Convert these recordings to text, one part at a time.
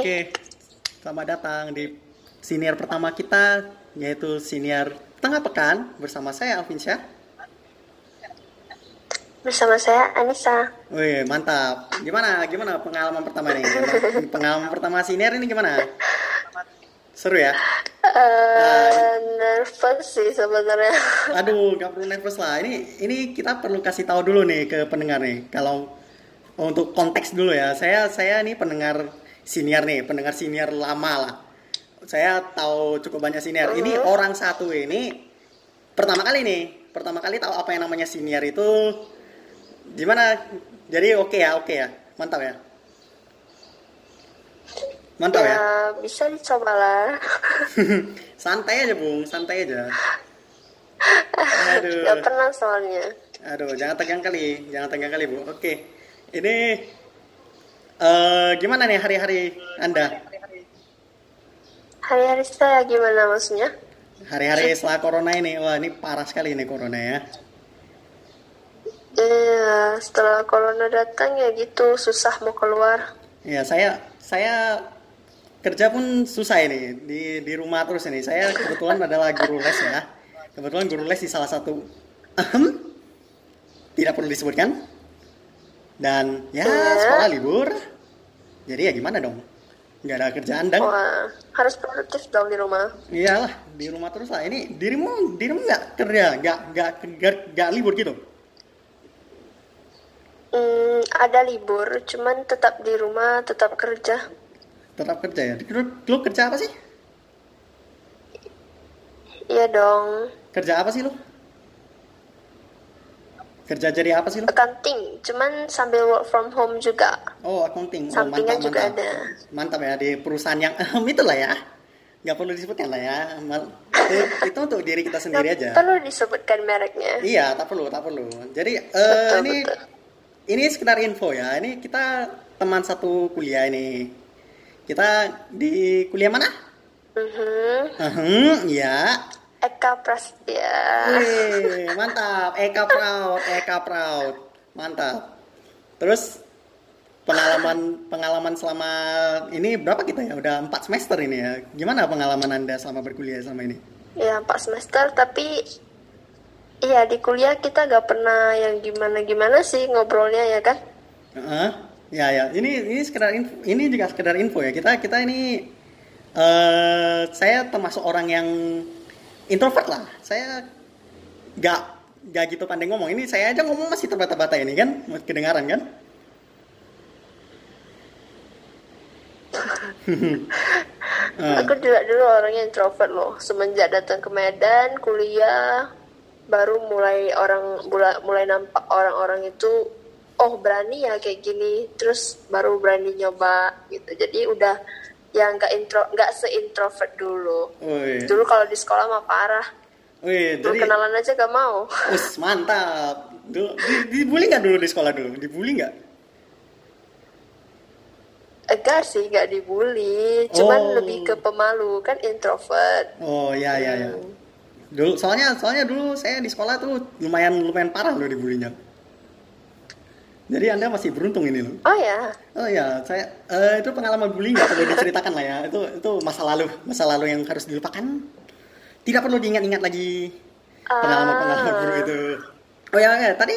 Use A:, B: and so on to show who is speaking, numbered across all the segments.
A: Oke.
B: Selamat datang di senior pertama kita, yaitu senior tengah pekan bersama saya Alvin Syah.
A: Bersama saya Anissa.
B: Wih, mantap. Gimana? Gimana pengalaman pertama nih? Pengalaman pertama senior ini gimana? Seru ya?
A: Eh, nervous sih sebenarnya.
B: Aduh, gak perlu nervous lah. Ini ini kita perlu kasih tahu dulu nih ke pendengar nih. Kalau untuk konteks dulu ya, saya saya nih pendengar senior nih, pendengar senior lama lah. Saya tahu cukup banyak senior. Ini orang satu ini pertama kali nih, pertama kali tahu apa yang namanya senior itu gimana? Jadi oke ya, oke ya, mantap ya, mantap ya.
A: ya bisa dicoba lah.
B: santai aja bung, santai aja. Aduh.
A: Gak pernah soalnya.
B: Aduh, jangan tegang kali, jangan tegang kali bu. Oke, ini eh gimana nih hari-hari anda?
A: Hari-hari saya gimana maksudnya?
B: Hari-hari setelah corona ini, wah ini parah sekali nih corona ya.
A: Iya, setelah corona datang ya gitu, susah mau keluar.
B: Ya saya saya kerja pun susah ini di di rumah terus ini. Saya kebetulan adalah guru les ya. Kebetulan guru les di salah satu ahem, tidak perlu disebutkan. Dan ya
A: Iya.
B: sekolah libur. Jadi ya gimana dong? Nggak ada kerjaan
A: Wah, harus produktif dong di rumah.
B: Iyalah di rumah terus lah. Ini dirimu dirimu nggak kerja, nggak nggak nggak libur gitu.
A: Hmm, ada libur, cuman tetap di rumah, tetap kerja.
B: Tetap kerja ya. Lu, lu kerja apa sih?
A: Iya dong,
B: Kerja apa sih lu? Kerja jadi apa sih lu?
A: accounting, cuman sambil work from home juga.
B: Oh accounting. Oh,
A: Sampingan
B: mantap,
A: juga
B: mantap.
A: ada.
B: Mantap ya di perusahaan yang ehem itulah ya. Nggak perlu disebutkan lah ya. Mal- Itu, itu untuk diri kita sendiri aja.
A: Perlu disebutkan mereknya.
B: Iya, tak perlu, tak perlu. Jadi eh,
A: Betul,
B: ini
A: betul.
B: ini sekedar info ya. Ini kita teman satu kuliah ini. Kita di kuliah mana?
A: Mhm.
B: Ahem, ya.
A: Eka Prasetya.
B: Wih, mantap. Eka proud, Eka proud. Mantap. Terus pengalaman pengalaman selama ini berapa kita ya? Udah empat semester ini ya. Gimana pengalaman Anda selama berkuliah selama ini?
A: Ya, empat semester, tapi iya di kuliah kita gak pernah yang gimana-gimana sih ngobrolnya ya kan?
B: Heeh. Ya ya, ini ini sekedar info, ini juga sekedar info ya. Kita kita ini eh saya termasuk orang yang introvert lah. Saya gak gak gitu pandai ngomong. Ini saya aja ngomong masih terbata-bata ini kan, kedengaran kan?
A: Aku juga dulu orangnya introvert loh. Semenjak datang ke Medan, kuliah, baru mulai orang mulai nampak orang-orang itu oh berani ya kayak gini. Terus baru berani nyoba gitu. Jadi udah yang nggak intro nggak seintrovert dulu.
B: Wih,
A: Dulu kalau di sekolah mah parah.
B: wih,
A: Dulu
B: jadi,
A: kenalan aja gak mau.
B: us mantap. Dulu, di, dibully nggak dulu di sekolah dulu? Dibully nggak?
A: Enggak sih, nggak dibully. Cuman
B: Oh.
A: lebih ke pemalu kan introvert.
B: Oh ya ya ya.
A: Hmm.
B: Dulu soalnya soalnya dulu saya di sekolah tuh lumayan lumayan parah loh dibulinya. Jadi anda masih beruntung ini loh.
A: Oh ya,
B: Oh ya, saya eh, itu pengalaman bullying nggak perlu diceritakan lah ya. Itu itu masa lalu, masa lalu yang harus dilupakan. Tidak perlu diingat-ingat lagi pengalaman-pengalaman
A: Ah.
B: buruk itu. Oh ya, ya, tadi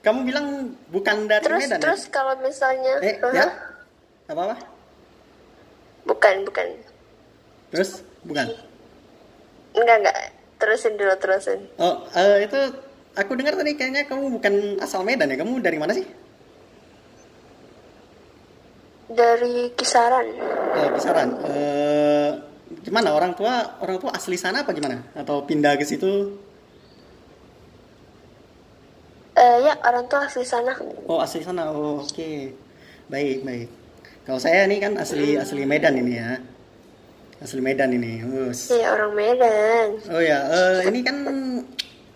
B: kamu bilang bukan dari
A: terus
B: Medan
A: terus kalau misalnya,
B: ya? Eh,
A: Aha.
B: ya? Apa apa?
A: bukan bukan,
B: Terus bukan?
A: enggak enggak. Terusin dulu terusin.
B: Oh, eh, itu aku dengar tadi kayaknya kamu bukan asal Medan ya. Kamu dari mana sih?
A: Dari kisaran.
B: Oh, kisaran. Eh, gimana orang tua orang tua asli sana apa gimana? Atau pindah ke situ?
A: Eh ya orang tua asli sana.
B: Oh, asli sana. Oh, oke. Baik, baik. Kalau saya ini kan asli asli Medan ini ya. Asli Medan ini.
A: Iya orang Medan.
B: Oh ya, eh, ini kan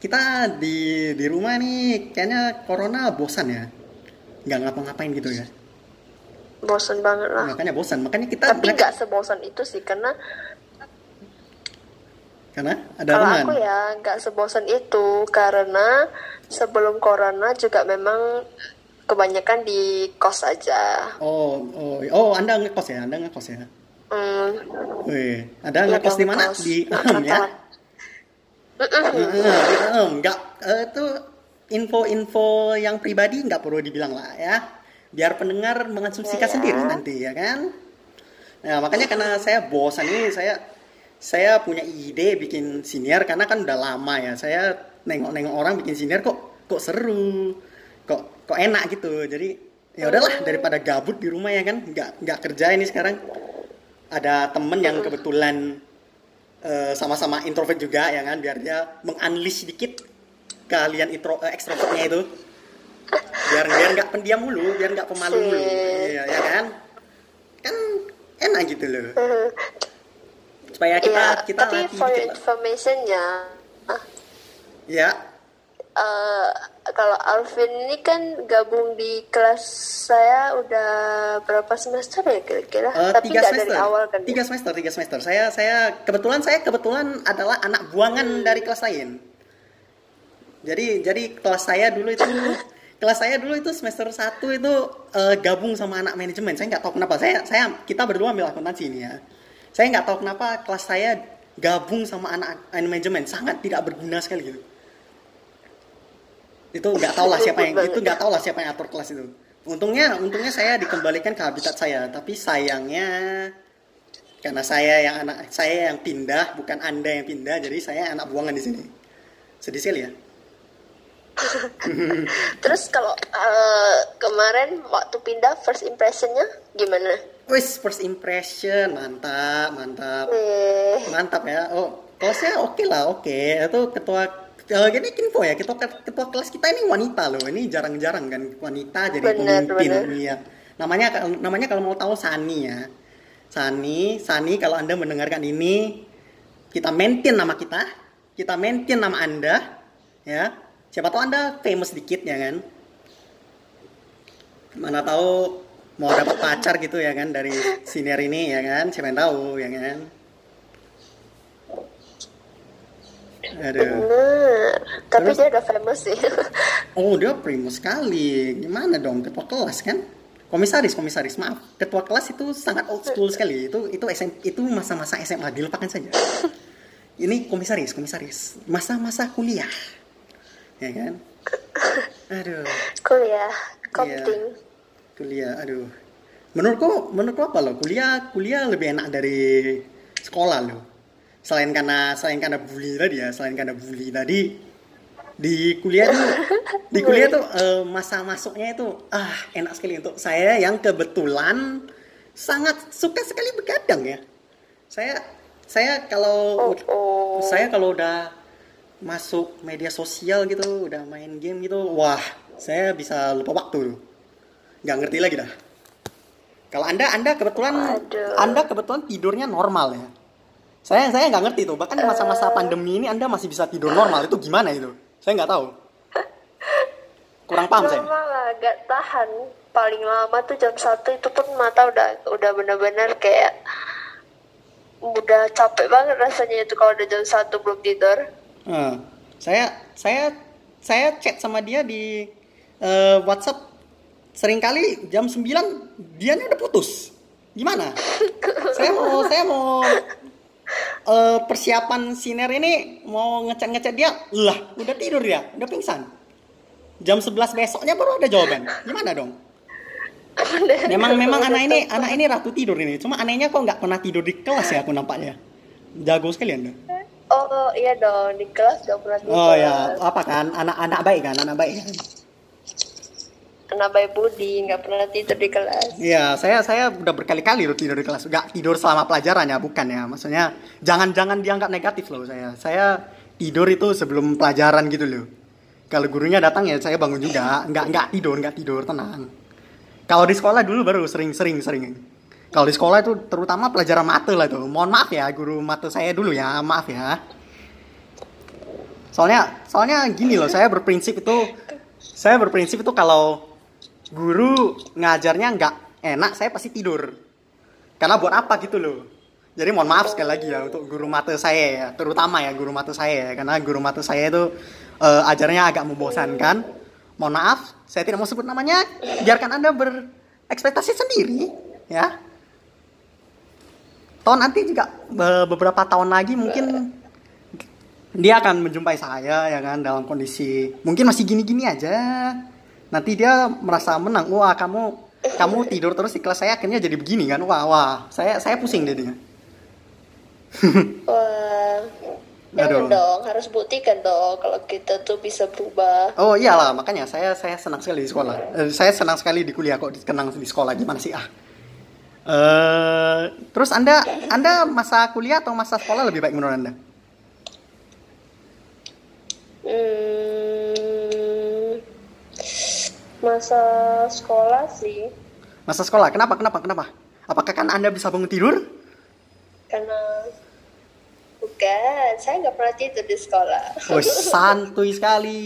B: kita di di rumah nih kayaknya corona bosan ya. Nggak ngapa-ngapain gitu ya.
A: Bosan banget lah.
B: Makanya bosan. Makanya kita
A: Tapi nggak sebosan itu sih karena
B: karena ada
A: kalau
B: teman.
A: aku ya nggak sebosan itu karena sebelum corona juga memang kebanyakan di kos aja.
B: Oh, oh, oh, Anda ngekos ya? Anda ngekos ya?
A: Hmm,
B: Wih, ada
A: Iya
B: ngekos di mana? Di ya?
A: ketahuan. Mm-mm.
B: Heeh, di Ahem. Nggak, eh, itu info-info yang pribadi nggak perlu dibilang lah ya. Biar pendengar mengasumsikan
A: Ya, ya.
B: sendiri nanti ya kan. Nah, makanya karena saya bosan ini saya saya punya ide bikin siniar karena kan udah lama ya. Saya nengok-nengok orang bikin siniar kok kok seru. Kok kok enak gitu. Jadi ya udahlah daripada gabut di rumah ya kan. Nggak nggak kerja ini sekarang. Ada temen yang kebetulan eh, sama-sama introvert juga ya kan? Biar dia mengunleash sedikit kalian intro eh, extrovertnya itu. Biar biar nggak pendiam mulu biar nggak pemalu mulu. Iya ya kan? Kan enak gitu loh. Supaya kita
A: Iya,
B: kita
A: tapi for
B: dikit
A: your
B: lah.
A: informationnya,
B: ya
A: eh, kalau Alvin ini kan gabung di kelas saya udah berapa semester ya kira-kira?
B: eh,
A: tapi
B: tiga semester
A: dari awal kan?
B: tiga
A: ya?
B: semester tiga semester. Saya saya kebetulan saya kebetulan adalah anak buangan dari kelas lain. Jadi jadi kelas saya dulu itu kelas saya dulu itu semester 1 itu eh, gabung sama anak manajemen. Saya nggak tahu kenapa. Saya saya kita berdua ambil akuntansi ini ya. Saya nggak tahu kenapa kelas saya gabung sama anak manajemen. Sangat tidak berguna sekali gitu itu nggak tahu lah siapa yang itu nggak tahu lah siapa yang atur kelas itu. Untungnya untungnya saya dikembalikan ke habitat saya tapi sayangnya karena saya yang anak saya yang pindah bukan anda yang pindah jadi saya anak buangan di sini. Sedih sekali ya.
A: Terus kalau eh, kemarin waktu pindah first impressionnya gimana?
B: Wis first impression mantap mantap.
A: Eh,
B: mantap ya. Oh kelasnya oke lah oke. Itu ketua eh, gini info ya ketua ketua kelas kita ini wanita loh. Ini jarang-jarang kan wanita jadi
A: Benar,
B: pemimpin
A: benar.
B: iya namanya namanya kalau mau tahu Sani ya. Sani Sani kalau anda mendengarkan ini kita maintain nama kita kita maintain nama anda ya. Siapa tahu anda famous dikit ya kan? Mana tahu mau dapat pacar gitu ya kan dari senior ini ya kan? Siapa yang tahu ya kan aduh
A: bener. Tapi
B: Terus?
A: dia udah famous sih.
B: oh dia primo sekali. Gimana dong? Ketua kelas kan? Komisaris komisaris. Maaf. Ketua kelas itu sangat old school sekali. Itu itu SM, itu masa-masa SMA dilupakan saja. Ini komisaris komisaris. Masa-masa kuliah. Ya kan? Aduh.
A: Kuliah,
B: Iya.
A: kopting.
B: kuliah aduh. Menurutku menurutku apa loh kuliah kuliah lebih enak dari sekolah loh selain karena selain karena bully tadi ya selain karena bully tadi di kuliah tuh di kuliah tuh eh, masa masuknya itu ah enak sekali. Untuk saya yang kebetulan sangat suka sekali begadang ya. Saya saya kalau
A: Oh, oh.
B: saya kalau udah masuk media sosial gitu udah main game gitu wah saya bisa lupa waktu loh nggak ngerti lagi dah. Kalau anda anda kebetulan
A: Aduh.
B: anda kebetulan tidurnya normal ya saya saya nggak ngerti tuh bahkan masa-masa pandemi ini anda masih bisa tidur normal itu gimana itu saya nggak tahu kurang paham saya
A: Normal lah, gak tahan. Paling lama tuh jam satu itu pun mata udah udah bener-bener kayak udah capek banget rasanya itu kalau udah jam satu belum tidur.
B: Eh, saya saya saya chat sama dia di eh, WhatsApp sering kali jam 9 dia udah putus. Gimana? saya mau saya mau eh, persiapan siner ini mau ngecek-ngecek dia, lah udah tidur dia, udah pingsan. Jam 11 besoknya baru ada jawaban. Gimana dong? Memang memang anak ini anak ini ratu tidur ini. Cuma anehnya kok nggak pernah tidur di kelas ya aku nampaknya. Jago sekali anda.
A: Oh iya dong di kelas gak pernah tidur.
B: Oh ya, apa kan? Anak-anak baik kan? Anak baik kan?
A: Anak baik budi nggak pernah tidur di kelas.
B: Iya, saya saya udah berkali-kali loh tidur di kelas. Gak tidur selama pelajaran ya, bukan ya. Maksudnya jangan-jangan dianggap negatif loh saya. Saya tidur itu sebelum pelajaran gitu loh. Kalau gurunya datang ya saya bangun juga. Nggak nggak tidur, nggak tidur, tenang. Kalau di sekolah dulu baru sering-sering sering. Kalau di sekolah itu terutama pelajaran mate lah itu. Mohon maaf ya guru mate saya dulu ya, maaf ya. Soalnya soalnya gini loh, saya berprinsip itu saya berprinsip itu kalau guru ngajarnya nggak enak, saya pasti tidur. Karena buat apa gitu loh. Jadi mohon maaf sekali lagi ya untuk guru mate saya ya, terutama ya guru mate saya ya, karena guru mate saya itu eh, ajarnya agak membosankan. Mohon maaf, saya tidak mau sebut namanya biarkan anda berekspektasi sendiri ya toh nanti juga be- beberapa tahun lagi mungkin dia akan menjumpai saya ya kan dalam kondisi mungkin masih gini-gini aja nanti dia merasa menang. Wah kamu kamu tidur terus di kelas saya akhirnya jadi begini kan. Wah wah. Saya saya pusing jadinya
A: Wah,
B: Aduh.
A: jangan dong, harus buktikan dong kalau kita tuh bisa berubah.
B: Oh iyalah. Makanya saya saya senang sekali di sekolah. Eh, saya senang sekali di kuliah kok. Kenang di sekolah. Gimana sih ah? Eh terus anda anda masa kuliah atau masa sekolah lebih baik menurut anda?
A: Hmm, masa sekolah sih,
B: Masa sekolah kenapa kenapa kenapa? Apakah kan anda bisa bangun tidur?
A: karena bukan, saya nggak pernah tidur di sekolah.
B: Oh santuy sekali.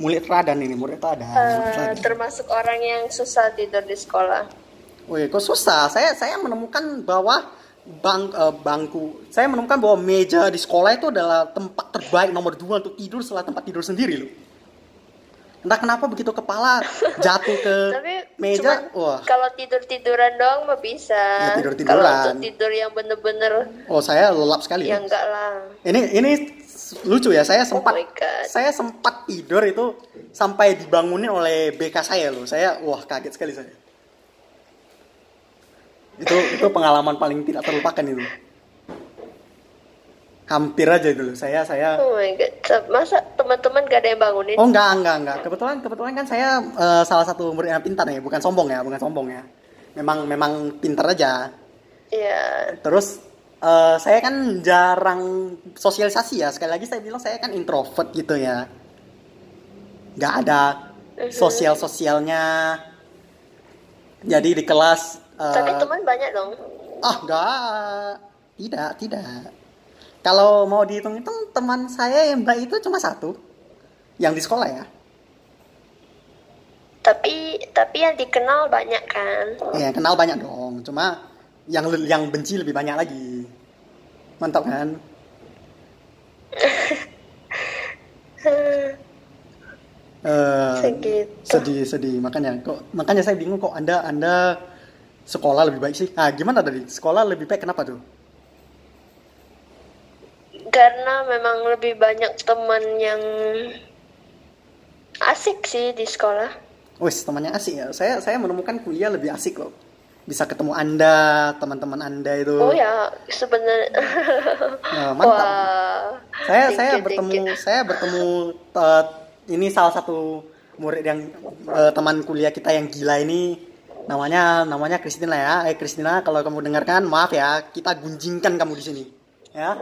B: Mulut teladan ini mulut teladan. mulut
A: Eh, termasuk orang yang susah tidur di sekolah.
B: Wih, kok susah? Saya saya menemukan bahwa bang eh, bangku, saya menemukan bahwa meja di sekolah itu adalah tempat terbaik nomor dua untuk tidur setelah tempat tidur sendiri loh. Entah kenapa begitu kepala jatuh ke
A: Tapi
B: meja, wah.
A: kalau tidur tiduran doang mah bisa.
B: Ya, tidur-tiduran.
A: Kalau untuk tidur yang bener-bener
B: Oh saya lelap sekali.
A: ya enggak lah.
B: Ini ini lucu ya. Saya sempat
A: Oh my God.
B: saya sempat tidur itu sampai dibangunin oleh BK saya loh. Saya wah kaget sekali saya. Itu itu pengalaman paling tidak terlupakan itu. Hampir aja loh. Saya saya
A: Oh my god, masa teman-teman gak ada yang bangunin?
B: Oh enggak enggak enggak. Kebetulan kebetulan kan saya eh, salah satu murid yang pintar ya, bukan sombong ya, bukan sombong ya. Memang memang pintar aja.
A: Iya.
B: Terus eh, saya kan jarang sosialisasi ya. Sekali lagi saya bilang saya kan introvert gitu ya. Nggak ada sosial sosialnya. Jadi di kelas. eh,
A: Tapi teman banyak dong.
B: Ah enggak, tidak tidak. Kalau mau dihitung-hitung teman saya yang baik itu cuma satu, yang di sekolah ya.
A: Tapi tapi yang dikenal banyak kan.
B: Ya kenal banyak dong, cuma yang yang benci lebih banyak lagi. Mantap kan?
A: Segitu.
B: sedih sedih makanya kok makanya saya bingung kok anda anda sekolah lebih baik sih ah gimana tadi sekolah lebih baik kenapa tuh
A: Karena memang lebih banyak teman yang asik sih di sekolah.
B: wes temannya asik ya saya saya menemukan kuliah lebih asik loh bisa ketemu anda teman-teman anda itu
A: Oh ya, sebenarnya.
B: Nah, mantap
A: Wah.
B: saya
A: Thank
B: saya bertemu
A: you.
B: saya bertemu eh, ini salah satu murid yang eh, teman kuliah kita yang gila ini namanya namanya Christina ya eh Christina kalau kamu dengarkan maaf ya kita gunjingkan kamu di sini ya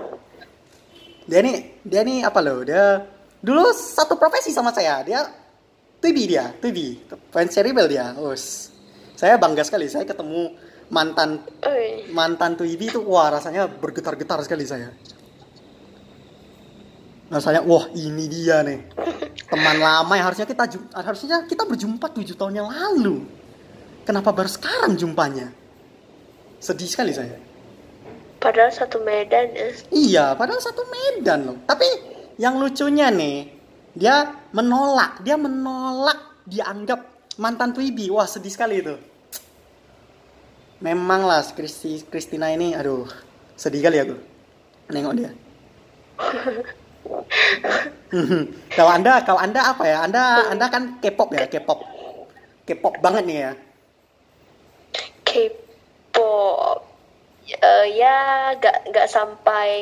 B: dia nih dia nih apa loh dia dulu satu profesi sama saya dia Tibi dia Tibi fans cerebel dia us saya bangga sekali saya ketemu mantan
A: Oi.
B: mantan Twibi itu wah rasanya bergetar-getar sekali saya. Rasanya wah ini dia nih teman lama yang harusnya kita harusnya kita berjumpa tujuh tahun yang lalu. Kenapa baru sekarang jumpanya? Sedih sekali saya.
A: Padahal satu medan ya.
B: Iya, padahal satu medan loh. Tapi yang lucunya nih, dia menolak, dia menolak dianggap mantan Twibi. Wah, sedih sekali itu. Memang lah Kristi Kristina ini, aduh, sedih kali aku nengok dia. kalau anda, kalau anda apa ya? Anda, anda kan K-pop ya, K-pop, K-pop banget nih ya.
A: K-pop. Eh, ya, gak, gak sampai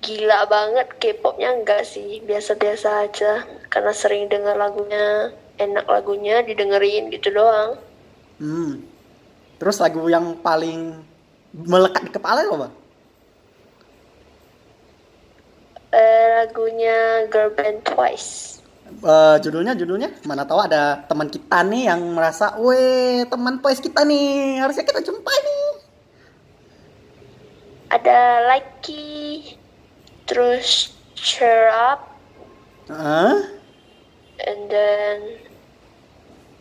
A: gila banget K-popnya enggak sih. Biasa-biasa aja. Karena sering denger lagunya, enak lagunya, didengerin gitu doang.
B: Hmm. Terus lagu yang paling melekat di kepala apa?
A: Eh, lagunya Girl Band Twice.
B: Eh, judulnya judulnya mana tahu ada teman kita nih yang merasa, weh teman boys kita nih harusnya kita jumpa nih.
A: Ada Likey, terus Cheer Up,
B: Hah?
A: and then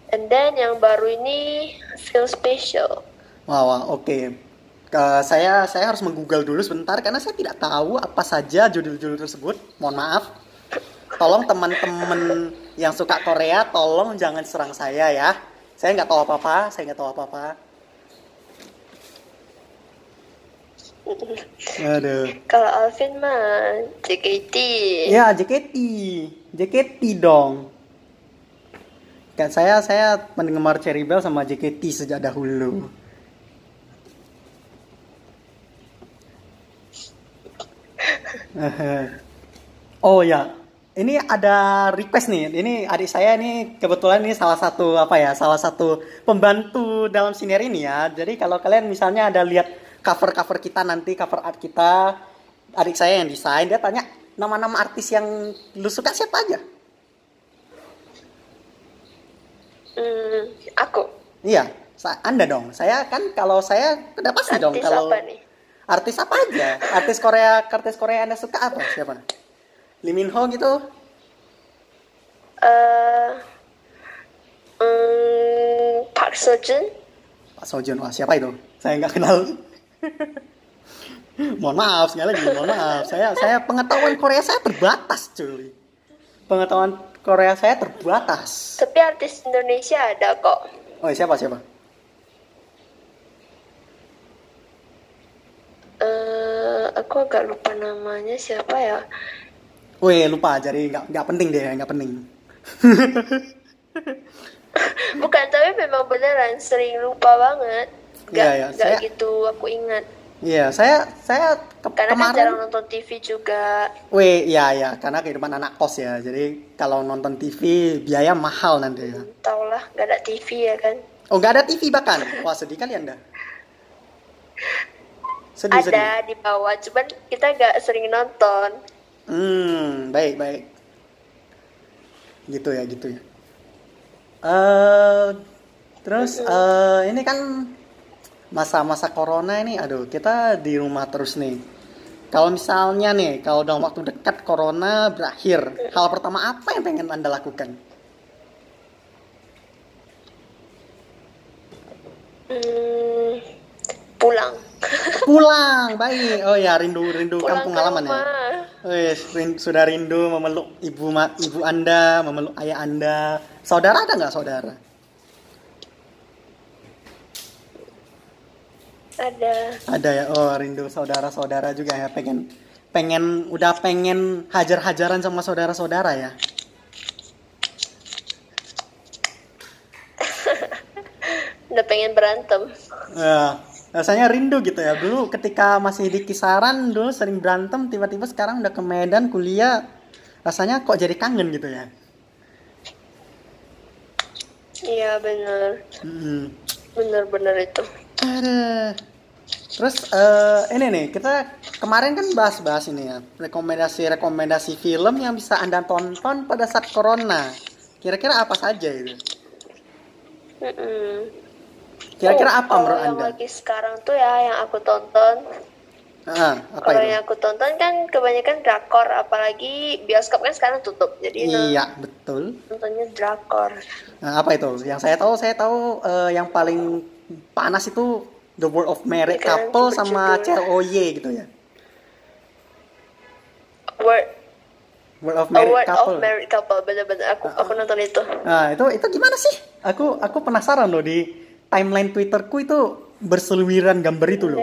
A: and then yang baru ini Feel Special.
B: Wah, wah, oke. Ke- saya saya harus menggoogle dulu sebentar karena saya tidak tahu apa saja judul-judul tersebut. Mohon maaf. tolong teman-teman yang suka Korea tolong jangan serang saya ya saya nggak tahu apa-apa saya nggak tahu apa-apa aduh.
A: Kalau Alvin mah JKT.
B: ya JKT JKT dong. Kan saya saya penggemar Cherry Bell sama JKT sejak dahulu. Oh ya. Ini ada request nih. Ini adik saya ini kebetulan ini salah satu apa ya salah satu pembantu dalam siniar ini ya. Jadi kalau kalian misalnya ada lihat cover cover kita nanti cover art kita. Adik saya yang desain dia tanya nama-nama artis yang lu suka siapa aja?
A: Hmm, aku.
B: iya anda dong. Saya kan kalau saya udah pasti dong
A: Artis
B: kalau
A: apa nih?
B: artis apa aja? Artis Korea artis Korea anda suka apa? Siapa? Lee Min Ho gitu?
A: Eh, hmm, Park Seo Joon.
B: Pak Sojun wah siapa itu? Saya nggak kenal mohon maaf sekali lagi mohon maaf saya saya pengetahuan Korea saya terbatas cuy pengetahuan Korea saya terbatas
A: Tapi artis Indonesia ada kok.
B: oh siapa siapa
A: Eh, aku agak lupa namanya siapa ya.
B: Wih lupa jadi nggak nggak penting deh nggak penting
A: Bukan, tapi memang beneran sering lupa banget.
B: Iya, iya,
A: gak
B: saya-
A: gitu aku ingat.
B: Iya saya saya ke-
A: Karena kan
B: kemarin
A: jarang nonton TV juga.
B: Wih, ya ya, karena kehidupan anak kos ya. Jadi kalau nonton TV biaya mahal nanti ya.
A: Tau lah, gak ada TV ya kan.
B: Oh, nggak ada TV bahkan. Wah, sedih kali Anda. Sedih, sedih.
A: ada di bawah, cuman kita gak sering nonton.
B: Hmm, baik, baik. Gitu ya, gitu ya. Eh, terus eh ini kan masa-masa corona ini, aduh, kita di rumah terus nih. Kalau misalnya nih, kalau dalam waktu dekat corona berakhir, hal pertama apa yang pengen Anda lakukan?
A: Hmm, pulang.
B: Pulang, baik. Oh ya, rindu rindu
A: Pulang
B: kampung halaman ya.
A: rumah.
B: Wes, rin- sudah rindu memeluk ibu ibu Anda, memeluk ayah Anda. Saudara ada nggak saudara?
A: Ada.
B: Ada ya. Oh, rindu saudara-saudara juga ya. Pengen pengen udah pengen hajar-hajaran sama saudara-saudara ya.
A: Udah pengen berantem.
B: Ya, rasanya rindu gitu ya. Dulu ketika masih di kisaran dulu sering berantem, tiba-tiba sekarang udah ke Medan kuliah. Rasanya kok jadi kangen gitu ya.
A: Iya bener.
B: Hmm.
A: Bener-bener itu.
B: Ada. Terus eh, ini nih kita kemarin kan bahas-bahas ini ya rekomendasi-rekomendasi film yang bisa anda tonton pada saat corona. Kira-kira apa saja itu?
A: Mm-mm.
B: Kira-kira
A: Oh,
B: apa menurut
A: yang
B: anda?
A: lagi sekarang tuh ya yang aku tonton.
B: Ah, apa
A: Kalau
B: itu?
A: yang aku tonton kan kebanyakan drakor, apalagi bioskop kan sekarang tutup. Jadi
B: Iya betul.
A: nontonnya drakor.
B: Nah, apa itu? Yang saya tahu, saya tahu eh, yang paling panas itu The World of Married
A: Iya
B: Couple sama
A: berjudul.
B: CLOY gitu ya.
A: Word,
B: World of Married
A: word
B: Couple.
A: of married couple, bener-bener aku aku nonton itu.
B: Nah, itu itu gimana sih? Aku aku penasaran loh di timeline Twitterku itu berseliweran gambar itu loh.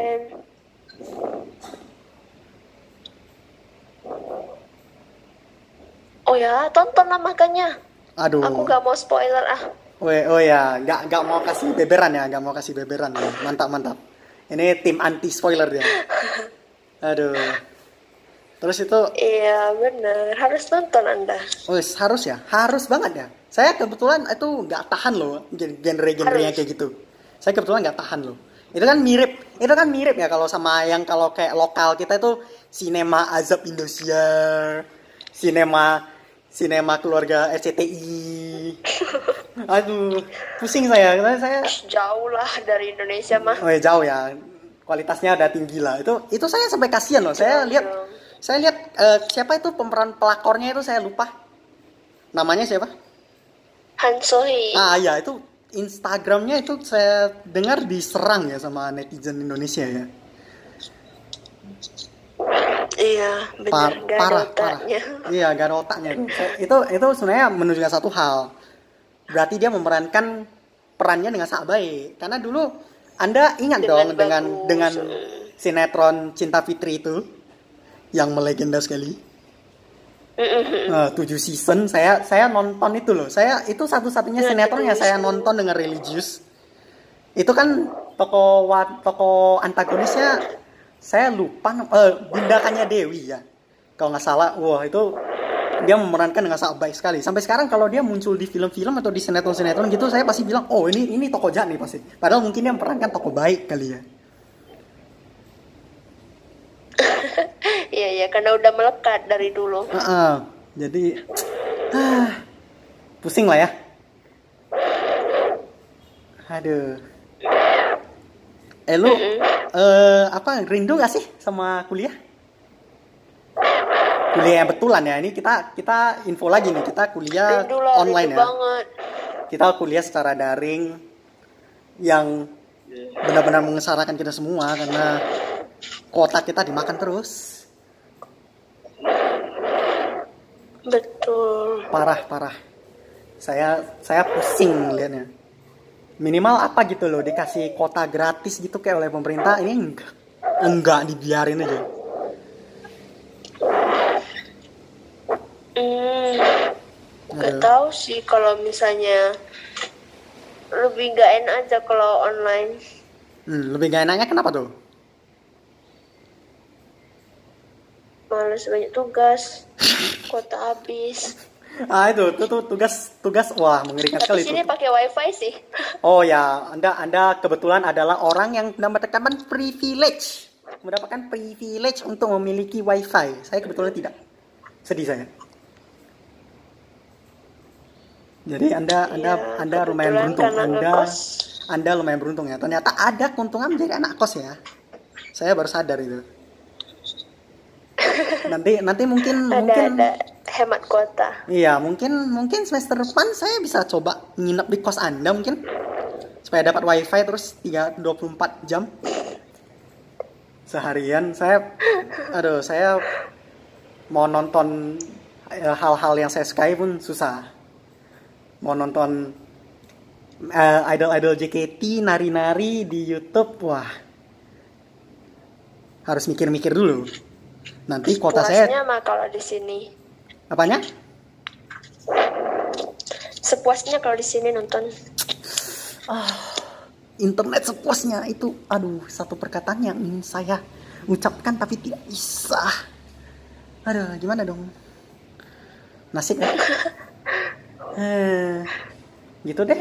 A: Oh ya, tonton lah makanya.
B: Aduh.
A: Aku gak mau spoiler ah.
B: Weh, oh ya, nggak nggak mau kasih beberan ya, nggak mau kasih beberan ya. Mantap mantap. Ini tim anti spoiler dia. Aduh. Terus itu,
A: Iya bener, harus nonton anda.
B: wes harus ya, harus banget ya. Saya kebetulan itu nggak tahan loh genre-genre yang
A: Harus.
B: kayak gitu. Saya kebetulan nggak tahan loh. Itu kan mirip, itu kan mirip ya kalau sama yang kalau kayak lokal kita itu sinema azab Indosiar, sinema sinema keluarga RCTI. Aduh, pusing saya. Karena saya
A: Jauh lah dari Indonesia mah.
B: Oh ya jauh ya. Kualitasnya ada tinggi lah. Itu itu saya sampai kasihan loh. Saya lihat
A: jauh.
B: saya lihat eh, siapa itu pemeran pelakornya itu saya lupa. Namanya siapa?
A: Han Sohee.
B: Ah ya itu Instagramnya itu saya dengar diserang ya sama netizen Indonesia ya.
A: Iya, benar.
B: Par-
A: Gak ada
B: parah, parah. Iya, gak ada otaknya. itu itu sebenarnya menunjukkan satu hal. Berarti dia memerankan perannya dengan sangat baik. Karena dulu Anda ingat
A: Dengan
B: dong dengan
A: bagus.
B: dengan sinetron Cinta Fitri itu yang melegenda sekali. Nah, tujuh season saya saya nonton itu loh. Saya itu satu-satunya
A: Ya,
B: sinetron yang saya nonton dengan religius. Itu kan toko toko antagonisnya saya lupa nam- eh Bindakannya Dewi ya. Kalau nggak salah, wah itu dia memerankan dengan sangat baik sekali. Sampai sekarang kalau dia muncul di film-film atau di sinetron-sinetron gitu, saya pasti bilang, oh ini ini toko jahat nih pasti. Padahal mungkin dia memerankan toko baik kali ya.
A: Iya, iya, karena udah melekat dari dulu.
B: Heeh. jadi ah, pusing lah ya. Aduh. Eh lu eh apa rindu gak sih sama kuliah? Kuliah yang betulan ya. Ini kita kita info lagi nih. Kita kuliah
A: Rindu lah,
B: online
A: rindu
B: ya.
A: banget.
B: Kita kuliah secara daring yang benar-benar mengesarakan kita semua karena kota kita dimakan terus.
A: Betul.
B: parah parah saya saya pusing liatnya minimal apa gitu loh dikasih kota gratis gitu kayak oleh pemerintah ini enggak enggak dibiarin aja
A: Hmm, gak
B: Aduh.
A: tahu sih kalau misalnya lebih gak enak aja kalau online.
B: Hmm, lebih gak enaknya kenapa tuh
A: Males banyak tugas, kota habis.
B: Ah itu tuh, tuh tugas tugas wah mengerikan sekali
A: Tapi sini
B: tuh.
A: pakai wifi sih.
B: oh ya anda anda kebetulan adalah orang yang mendapatkan privilege. Mendapatkan privilege untuk memiliki wifi. Saya kebetulan tidak. Sedih saya. Jadi anda anda
A: Iya,
B: anda lumayan beruntung. anda
A: ngekos.
B: anda lumayan beruntung ya. Ternyata ada keuntungan menjadi anak kos ya. Saya baru sadar itu. Nanti nanti mungkin
A: Ada
B: mungkin
A: ada hemat kuota.
B: Iya, mungkin mungkin semester depan saya bisa coba nginep di kos Anda mungkin. Supaya dapat wifi terus 3 24 jam. Seharian saya aduh, saya mau nonton eh, hal-hal yang saya sukai pun susah. Mau nonton eh, idol-idol JKT nari-nari di YouTube, wah. Harus mikir-mikir dulu. Nanti kuota saya
A: mah kalau di sini.
B: Apanya?
A: Sepuasnya kalau di sini nonton.
B: internet sepuasnya itu aduh satu perkataan yang ingin saya ucapkan tapi tidak bisa. Aduh gimana dong? Nasib ya? Eh, gitu deh.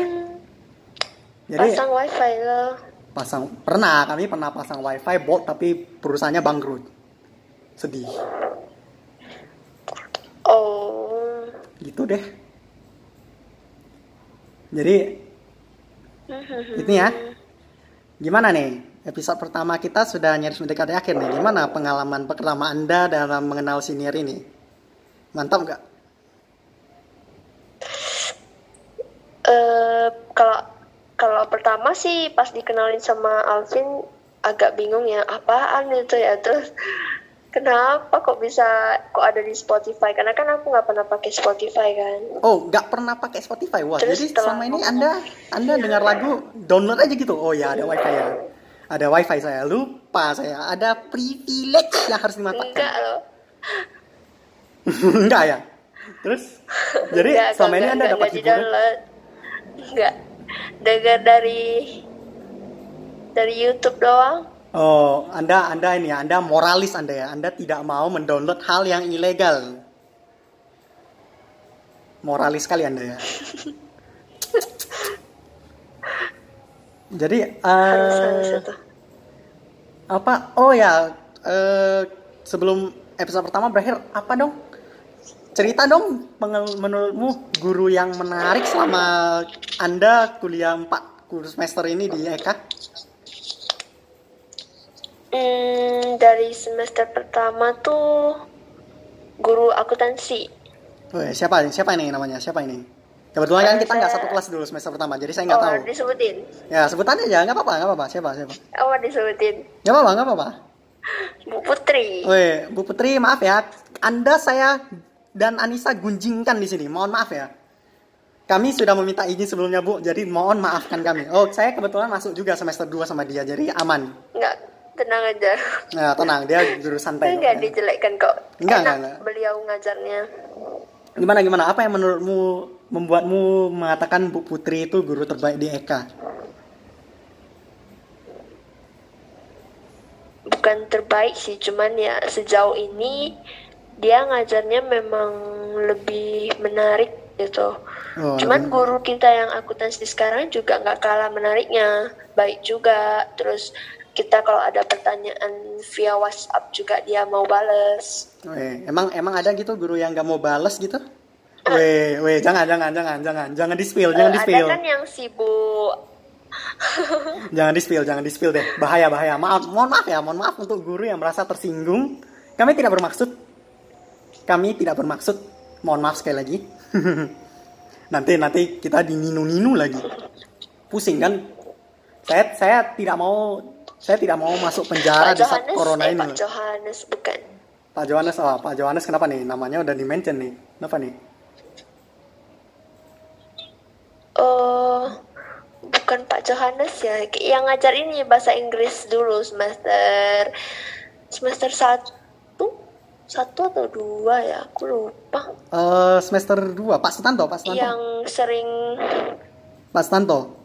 B: Jadi
A: Pasang wifi loh.
B: pasang pernah kami pernah pasang wifi bot tapi perusahaannya bangkrut. Sedih
A: Oh.
B: gitu deh. Jadi itu ya? Gimana nih? Episode pertama kita sudah nyaris mendekati akhir nih. Gimana pengalaman pertama anda dalam mengenal senior ini? Mantap nggak?
A: Eh, kalau kalau pertama sih pas dikenalin sama Alvin agak bingung ya apaan itu ya? Terus kenapa kok bisa kok ada di Spotify? Karena kan aku nggak pernah pakai Spotify kan?
B: Oh nggak pernah pakai Spotify? Wah
A: Terus
B: jadi selama ini anda anda dengar lagu download aja gitu. Oh ya ada wifi ya. Ada wifi saya. Lupa saya. Ada privilege yang harus dimanfaatkan.
A: Enggak loh.
B: Enggak ya? Terus? Jadi
A: Enggak,
B: selama ini
A: enggak,
B: anda
A: enggak,
B: dapat
A: enggak
B: hiburan?
A: enggak. Dengar dari dari YouTube doang
B: Oh, Anda Anda ini ya, Anda moralis Anda ya. Anda tidak mau mendownload hal yang ilegal. Moralis sekali Anda ya. Jadi eh
A: itu
B: apa? Oh ya, eh sebelum episode pertama berakhir, apa dong? Cerita dong menurutmu guru yang menarik selama Anda kuliah 4 kursus semester ini di E EK?
A: Hmm, dari semester pertama tuh guru akuntansi.
B: Oh, ya, siapa siapa ini namanya? Siapa ini? Kebetulan kan
A: Eh,
B: kita nggak satu kelas dulu semester pertama, jadi saya nggak
A: oh,
B: tahu.
A: disebutin.
B: Ya sebutan aja, nggak apa-apa, nggak apa-apa. Siapa siapa?
A: Oh, disebutin.
B: Nggak apa-apa, nggak apa-apa.
A: Bu Putri.
B: Weh, Bu Putri, maaf ya. Anda saya dan Anissa gunjingkan di sini. Mohon maaf ya. Kami sudah meminta izin sebelumnya, Bu. Jadi mohon maafkan kami. Oh, saya kebetulan masuk juga semester 2 sama dia. Jadi aman.
A: Enggak, tenang aja.
B: Nah, tenang. Dia guru santai.
A: Enggak
B: kok.
A: dijelekkan kok.
B: Enggak,
A: Enak
B: enggak, enggak.
A: beliau ngajarnya.
B: Gimana gimana? Apa yang menurutmu membuatmu mengatakan Bu Putri itu guru terbaik di Eka?
A: Bukan terbaik sih, cuman ya sejauh ini dia ngajarnya memang lebih menarik gitu.
B: Oh,
A: Cuman guru kita yang akuntansi sekarang juga nggak kalah menariknya, baik juga. Terus kita kalau ada pertanyaan via WhatsApp juga dia mau bales.
B: Weh, emang emang ada gitu guru yang gak mau bales gitu? Weh, weh, jangan jangan jangan jangan jangan di spill, jangan
A: Eh,
B: di
A: ada
B: spill.
A: kan yang sibuk.
B: Jangan di spill, jangan di spill deh. Bahaya bahaya. Maaf, mohon maaf ya, mohon maaf untuk guru yang merasa tersinggung. Kami tidak bermaksud. Kami tidak bermaksud. Mohon maaf sekali lagi. nanti nanti kita dininu-ninu lagi. Pusing kan? Saya saya tidak mau saya tidak mau masuk penjara
A: Pak
B: di saat
A: Johannes,
B: corona
A: eh,
B: ini.
A: Pak. Johannes bukan.
B: Pak Johannes, oh, Pak Johannes kenapa nih? Namanya udah di mention nih. Kenapa nih?
A: Oh, bukan Pak Johannes ya. Yang ngajar ini bahasa Inggris dulu semester semester satu, satu atau dua ya, aku lupa.
B: Eh semester 2, Pak Sutanto, Pak Sutanto.
A: Yang sering
B: Pak Sutanto.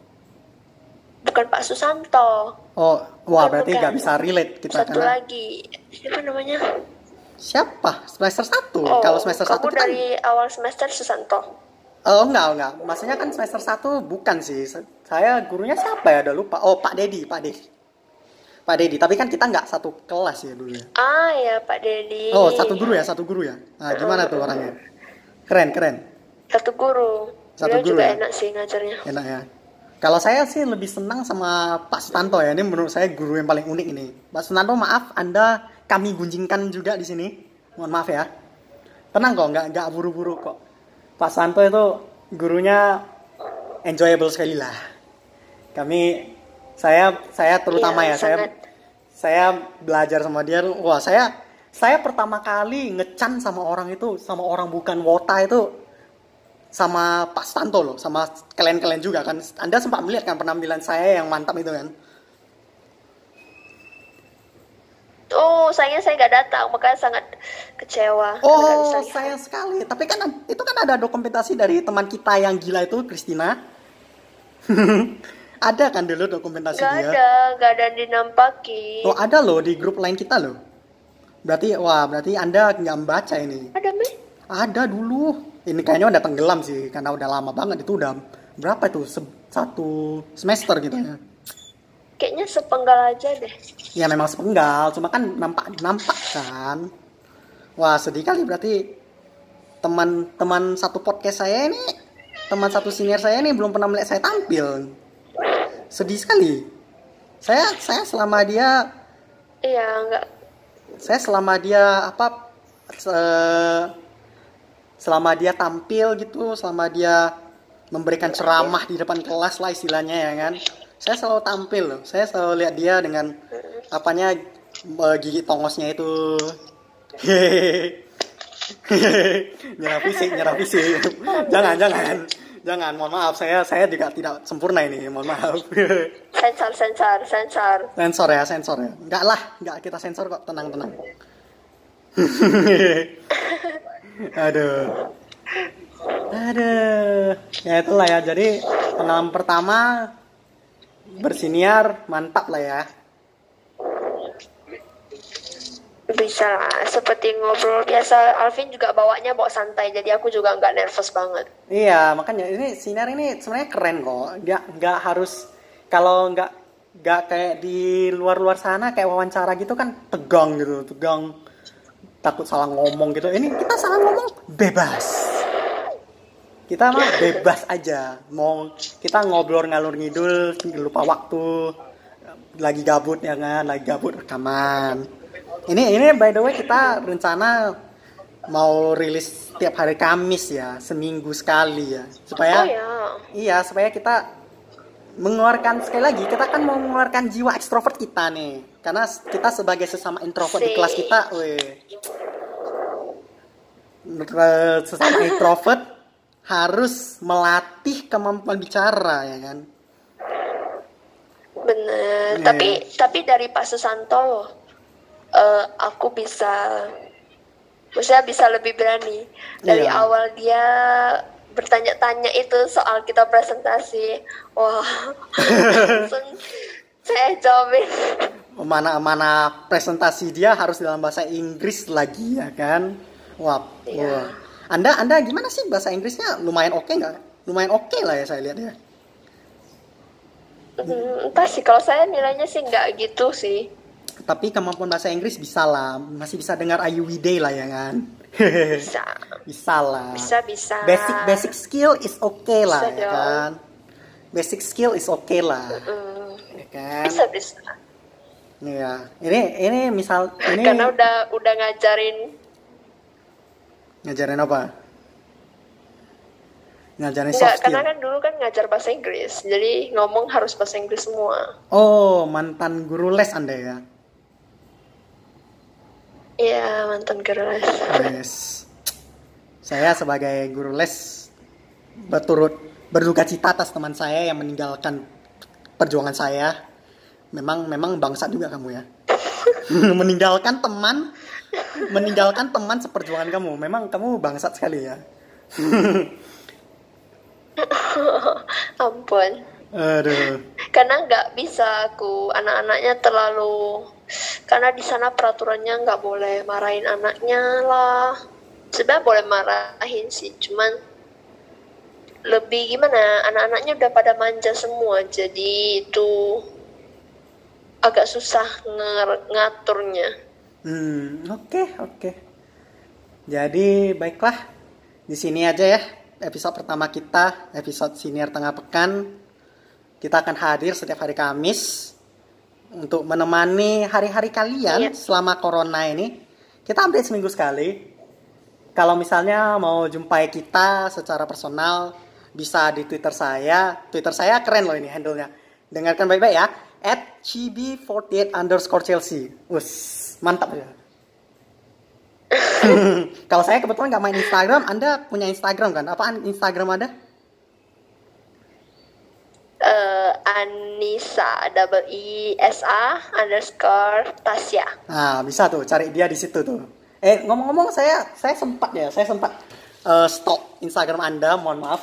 A: Bukan Pak Susanto.
B: Oh, wah
A: Bukan,
B: berarti nggak bisa relate kita
A: Satu
B: karena
A: lagi siapa namanya?
B: siapa? Semester 1.
A: Oh,
B: Kalau semester 1
A: kamu
B: itu kan
A: dari awal semester Susanto.
B: Oh, enggak, enggak. Maksudnya kan semester 1 bukan sih. Saya gurunya siapa ya? Udah lupa. Oh, Pak Dedi, Pak Dedi. Pak Dedi, tapi kan kita nggak satu kelas ya dulu ya.
A: Ah ya Pak Dedi.
B: Oh, satu guru ya, satu guru ya. Nah, gimana tuh orangnya? Keren, keren.
A: Satu guru.
B: Satu
A: Beliau
B: guru
A: juga
B: ya?
A: enak sih ngajarnya.
B: Enak ya. Kalau saya sih lebih senang sama Pak Sutanto ya. Ini menurut saya guru yang paling unik ini. Pak Sutanto, maaf, Anda kami gunjingkan juga di sini. Mohon maaf ya. Tenang kok, nggak nggak buru-buru kok. Pak Sutanto itu gurunya enjoyable sekali lah. Kami, saya saya terutama
A: Iya,
B: ya, saya
A: sangat.
B: saya belajar sama dia. Wah, saya saya pertama kali ngecan sama orang itu, sama orang bukan wota itu sama Pak Stanto loh, sama kalian-kalian juga kan. Anda sempat melihat kan penampilan saya yang mantap itu kan.
A: Oh, sayangnya saya nggak datang, makanya sangat kecewa.
B: Oh, sayang sekali. Tapi kan itu kan ada dokumentasi dari teman kita yang gila itu, Christina. ada kan dulu dokumentasi
A: Nggak
B: dia.
A: ada, nggak ada yang dinampakin.
B: Oh, ada loh di grup lain kita loh. Berarti wah, berarti Anda nggak membaca ini.
A: Ada meh?
B: Ada dulu. Ini kayaknya udah tenggelam sih karena udah lama banget itu udah berapa itu Se- satu semester gitu ya.
A: Kayaknya sepenggal aja deh.
B: Ya memang sepenggal, cuma kan nampak nampak kan. Wah sedih kali berarti teman-teman satu podcast saya ini, teman satu senior saya ini belum pernah melihat saya tampil. Sedih sekali. Saya saya selama dia
A: Iya, nggak.
B: saya selama dia apa se- selama dia tampil gitu selama dia memberikan ceramah di depan kelas lah istilahnya ya kan? Saya selalu tampil loh. Saya selalu lihat dia dengan apanya eh, gigi tongosnya itu. Nyerah fisik nyerah fisik. Jangan jangan. Jangan mohon maaf. Saya saya juga tidak sempurna ini mohon maaf.
A: Sensor, sensor, sensor.
B: sensor ya sensor ya. Enggak lah enggak kita sensor kok. Tenang tenang aduh. Aduh. Ya itulah ya. Jadi pengalaman pertama bersiniar mantap lah ya.
A: Bisa lah, seperti ngobrol biasa. Alvin juga bawanya bawa santai, jadi aku juga nggak nervous banget.
B: iya makanya ini siniar ini sebenarnya keren kok. Nggak nggak harus kalau nggak nggak kayak di luar-luar sana kayak wawancara gitu kan tegang gitu tegang takut salah ngomong gitu. Ini kita salah ngomong bebas. Kita mah bebas aja. Mau kita ngobrol ngalur ngidul lupa waktu lagi gabut ya kan? Lagi gabut rekaman. Ini ini by the way kita rencana mau rilis tiap hari Kamis ya seminggu sekali ya. Supaya
A: Oh ya,
B: iya supaya kita mengeluarkan sekali lagi kita kan mau mengeluarkan jiwa ekstrovert kita nih karena kita sebagai sesama introvert di
A: Sih.
B: kelas kita weh eh, sesama introvert harus melatih kemampuan bicara ya kan
A: Bener.
B: Iya.
A: Tapi tapi dari Pak Susanto loh, eh, aku bisa, maksudnya bisa lebih berani. Dari
B: Iya.
A: awal dia bertanya-tanya itu soal kita presentasi, wah, langsung saya jawabin.
B: Mana mana presentasi dia harus dalam bahasa Inggris lagi ya kan wah,
A: Iya.
B: wah. anda anda gimana sih bahasa Inggrisnya lumayan oke nggak lumayan oke lah ya saya lihat ya
A: Hmm, entah sih kalau saya nilainya sih nggak gitu sih.
B: tapi kemampuan bahasa Inggris bisa lah masih bisa dengar Ayu Wide lah ya kan
A: Bisa,
B: bisa lah
A: bisa, bisa.
B: basic basic skill is okay lah
A: Bisa
B: ya
A: dong.
B: kan basic skill is okay lah
A: Hmm,
B: ya kan
A: bisa bisa.
B: Iya. ini ini misal ini
A: Karena udah udah ngajarin
B: ngajarin apa ngajarin
A: Enggak,
B: soft skill
A: karena kan dulu kan ngajar bahasa Inggris, jadi ngomong harus bahasa Inggris semua.
B: Oh, mantan guru les Anda ya?
A: Iya, mantan guru les.
B: Yes. Saya sebagai guru les berturut berduka cita atas teman saya yang meninggalkan perjuangan saya. Memang memang bangsat juga kamu ya. meninggalkan teman meninggalkan teman seperjuangan kamu. Memang kamu bangsat sekali ya.
A: Ampun.
B: Aduh.
A: Karena nggak bisa aku anak-anaknya terlalu karena di sana peraturannya nggak boleh marahin anaknya lah. Sebenarnya boleh marahin sih, cuman lebih gimana anak-anaknya udah pada manja semua jadi itu agak susah ngaturnya
B: Hmm, oke, oke. Jadi baiklah. Di sini aja ya episode pertama kita, episode senior tengah pekan. Kita akan hadir setiap hari Kamis untuk menemani hari-hari kalian
A: Iya.
B: selama corona ini. Kita update seminggu sekali. Kalau misalnya mau jumpai kita secara personal, bisa di Twitter saya. Twitter saya keren loh ini handle-nya. Dengarkan baik-baik ya. At chibi48 underscore Chelsea. Wus, mantap ya. Kalau saya kebetulan nggak main Instagram, Anda punya Instagram kan? Apaan Instagram Anda?
A: eh Anissa double I S A underscore Tasya.
B: Nah, bisa tuh cari dia di situ tuh. Eh, ngomong-ngomong saya saya sempat ya, saya sempat eh, stalk Instagram Anda, mohon maaf.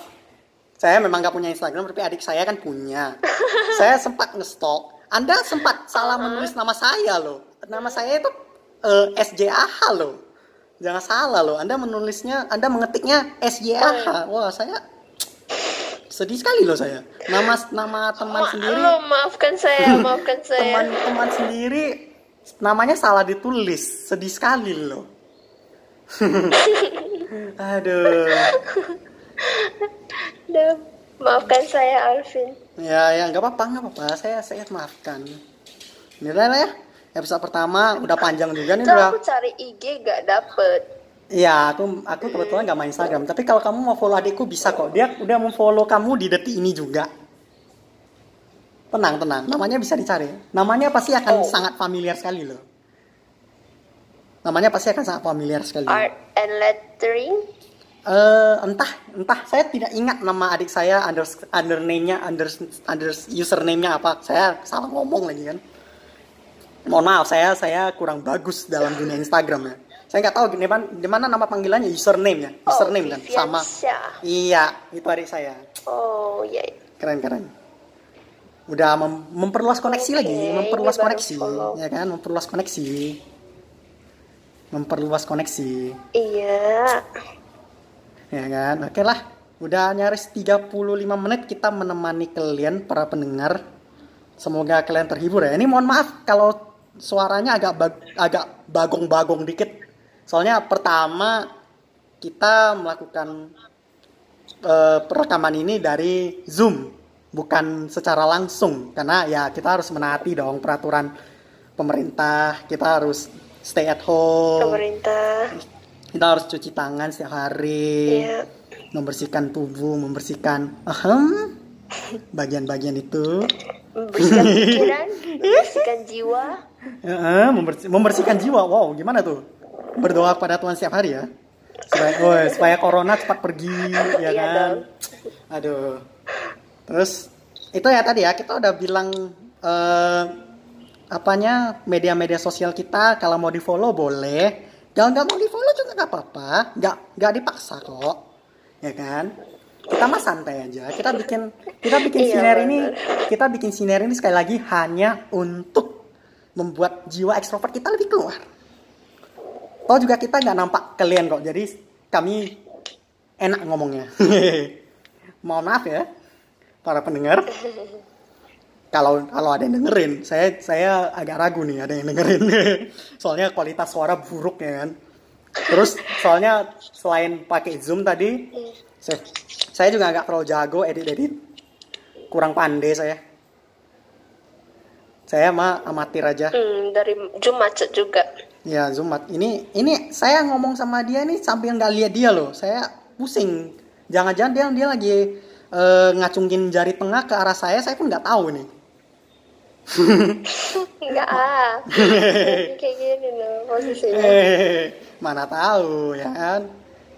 B: Saya memang nggak punya Instagram, tapi adik saya kan punya. saya sempat nge-stalk. Anda sempat salah menulis nama saya loh. Nama saya itu eh, SJAH loh. Jangan salah loh. Anda menulisnya, Anda mengetiknya SJAH. Wah, saya sedih sekali loh saya. Nama nama teman
A: Ma-
B: sendiri
A: Lo maafkan saya, maafkan saya.
B: teman-teman sendiri namanya salah ditulis sedih sekali loh aduh
A: Maafkan saya Alvin.
B: ya ya nggak apa-apa nggak apa-apa saya saya maafkan ini lah ya episode pertama udah panjang juga nih udah
A: aku cari IG gak dapet.
B: Iya, aku aku kebetulan nggak main Instagram. Tapi kalau kamu mau follow adikku bisa kok. Dia udah mau follow kamu di detik ini juga. Tenang, tenang. Namanya bisa dicari. Namanya pasti akan
A: Oh.
B: sangat familiar sekali loh. Namanya pasti akan sangat familiar sekali.
A: Art and lettering.
B: Eh, entah, entah. Saya tidak ingat nama adik saya under under name-nya, under under username-nya apa. Saya salah ngomong lagi kan. Mohon maaf, saya saya kurang bagus dalam dunia Instagram ya. Saya nggak tahu di mana, di mana nama panggilannya username ya,
A: Oh,
B: username kan,
A: Vivian
B: sama.
A: Syah.
B: Iya, itu adik saya.
A: Oh, iya.
B: Keren keren. Udah mem- memperluas koneksi
A: Oke,
B: lagi, memperluas koneksi,
A: follow.
B: ya kan, memperluas koneksi. Memperluas koneksi.
A: Iya.
B: Ya kan? Oke lah. Udah nyaris 35 menit kita menemani kalian para pendengar. Semoga kalian terhibur ya. Ini mohon maaf kalau suaranya agak bag- agak bagong-bagong dikit. Soalnya pertama kita melakukan eh, perekaman ini dari Zoom, bukan secara langsung karena ya kita harus menaati dong peraturan pemerintah. Kita harus stay at home.
A: Pemerintah.
B: Kita harus cuci tangan setiap hari
A: Iya.
B: membersihkan tubuh, membersihkan ahem, bagian-bagian itu
A: membersihkan pikiran membersihkan jiwa
B: Heeh, membersih- membersihkan jiwa. Wow, gimana tuh? Berdoa pada Tuhan setiap hari ya. Supaya, oh, supaya corona cepat pergi, ya
A: Iya
B: kan?
A: dong.
B: Aduh. Terus itu ya tadi ya kita udah bilang eh, apanya media-media sosial kita kalau mau di follow boleh. Kalau nggak mau di follow apa-apa. Nggak nggak dipaksa kok, ya kan? Kita mah santai aja. Kita bikin kita bikin
A: Iya,
B: siner ini kita bikin siner ini sekali lagi hanya untuk membuat jiwa ekstrovert kita lebih keluar. Oh juga kita nggak nampak kalian kok, jadi kami enak ngomongnya. Mohon maaf ya, para pendengar. Kalau kalau ada yang dengerin, saya saya agak ragu nih ada yang dengerin. soalnya kualitas suara buruk ya kan. Terus soalnya selain pakai zoom tadi, saya, saya juga nggak terlalu jago edit-edit, kurang pandai saya. Saya mah amatir aja.
A: hmm, dari Zoom macet juga
B: Ya Zumat, ini ini saya ngomong sama dia nih sambil nggak lihat dia loh. Saya pusing. Jangan-jangan dia dia lagi eh, ngacungin jari tengah ke arah saya, saya pun nggak tahu nih.
A: enggak ah kayak gini loh posisinya
B: mana tahu ya kan.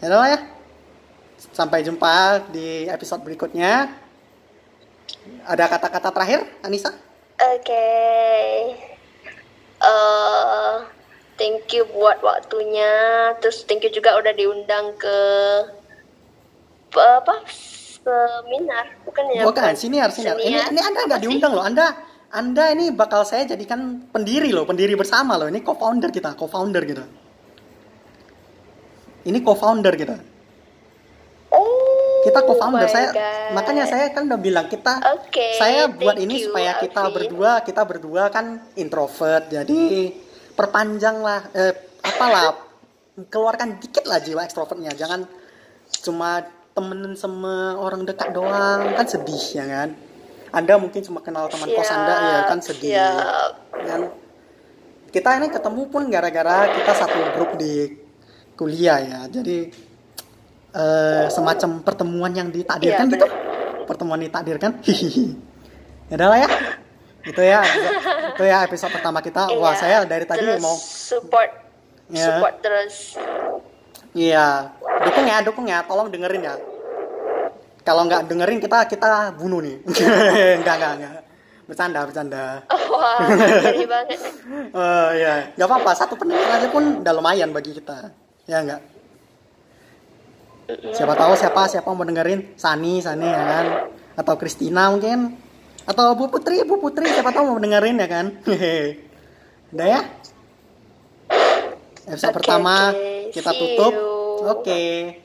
B: Ya lah ya. Sampai jumpa di episode berikutnya. Ada kata-kata terakhir, Anissa?
A: Oke. Eh, thank you buat waktunya. Terus thank you juga udah diundang ke apa? Seminar, bukan ya?
B: Bukan, siniar, siniar. Ini, ini Anda nggak diundang loh. Anda Anda ini bakal saya jadikan pendiri loh, pendiri bersama loh. Ini co-founder kita, co-founder kita. Ini co-founder kita.
A: Oh,
B: Kita co-founder. Saya
A: God.
B: makanya saya kan udah bilang kita
A: Oke,
B: saya buat ini
A: you,
B: supaya kita
A: Alvin.
B: berdua, kita berdua kan introvert. Jadi perpanjang lah eh, apalah keluarkan dikit lah jiwa ekstrovertnya. Jangan cuma temenan sama orang dekat doang kan sedih ya kan. Anda mungkin cuma kenal teman kos Anda ya kan sedih.
A: Siap.
B: Dan kita ini ketemu pun gara-gara kita satu grup di kuliah ya. Jadi eh, semacam pertemuan yang ditakdirkan
A: Iya,
B: gitu. Pertemuan ditakdirkan. Hihihi. Ya udah lah ya. Itu ya. Itu ya episode pertama kita. Wah,
A: Iya,
B: saya dari tadi
A: terus
B: mau
A: support
B: Ya.
A: support terus.
B: Iya, dukung ya, dukung ya, tolong dengerin ya. Kalau nggak dengerin kita kita bunuh nih. enggak, enggak, enggak. Bercanda, bercanda.
A: Wah, ngeri banget.
B: Eh ya, nggak apa-apa. Satu pendengar aja pun udah lumayan bagi kita. Ya enggak. Siapa tahu siapa siapa mau dengerin Sani, Sani ya kan, atau Kristina mungkin, atau Bu Putri, Bu Putri siapa tahu mau dengerin ya kan. Udah ya. Episode
A: Oke,
B: pertama
A: oke.
B: kita tutup. Oke.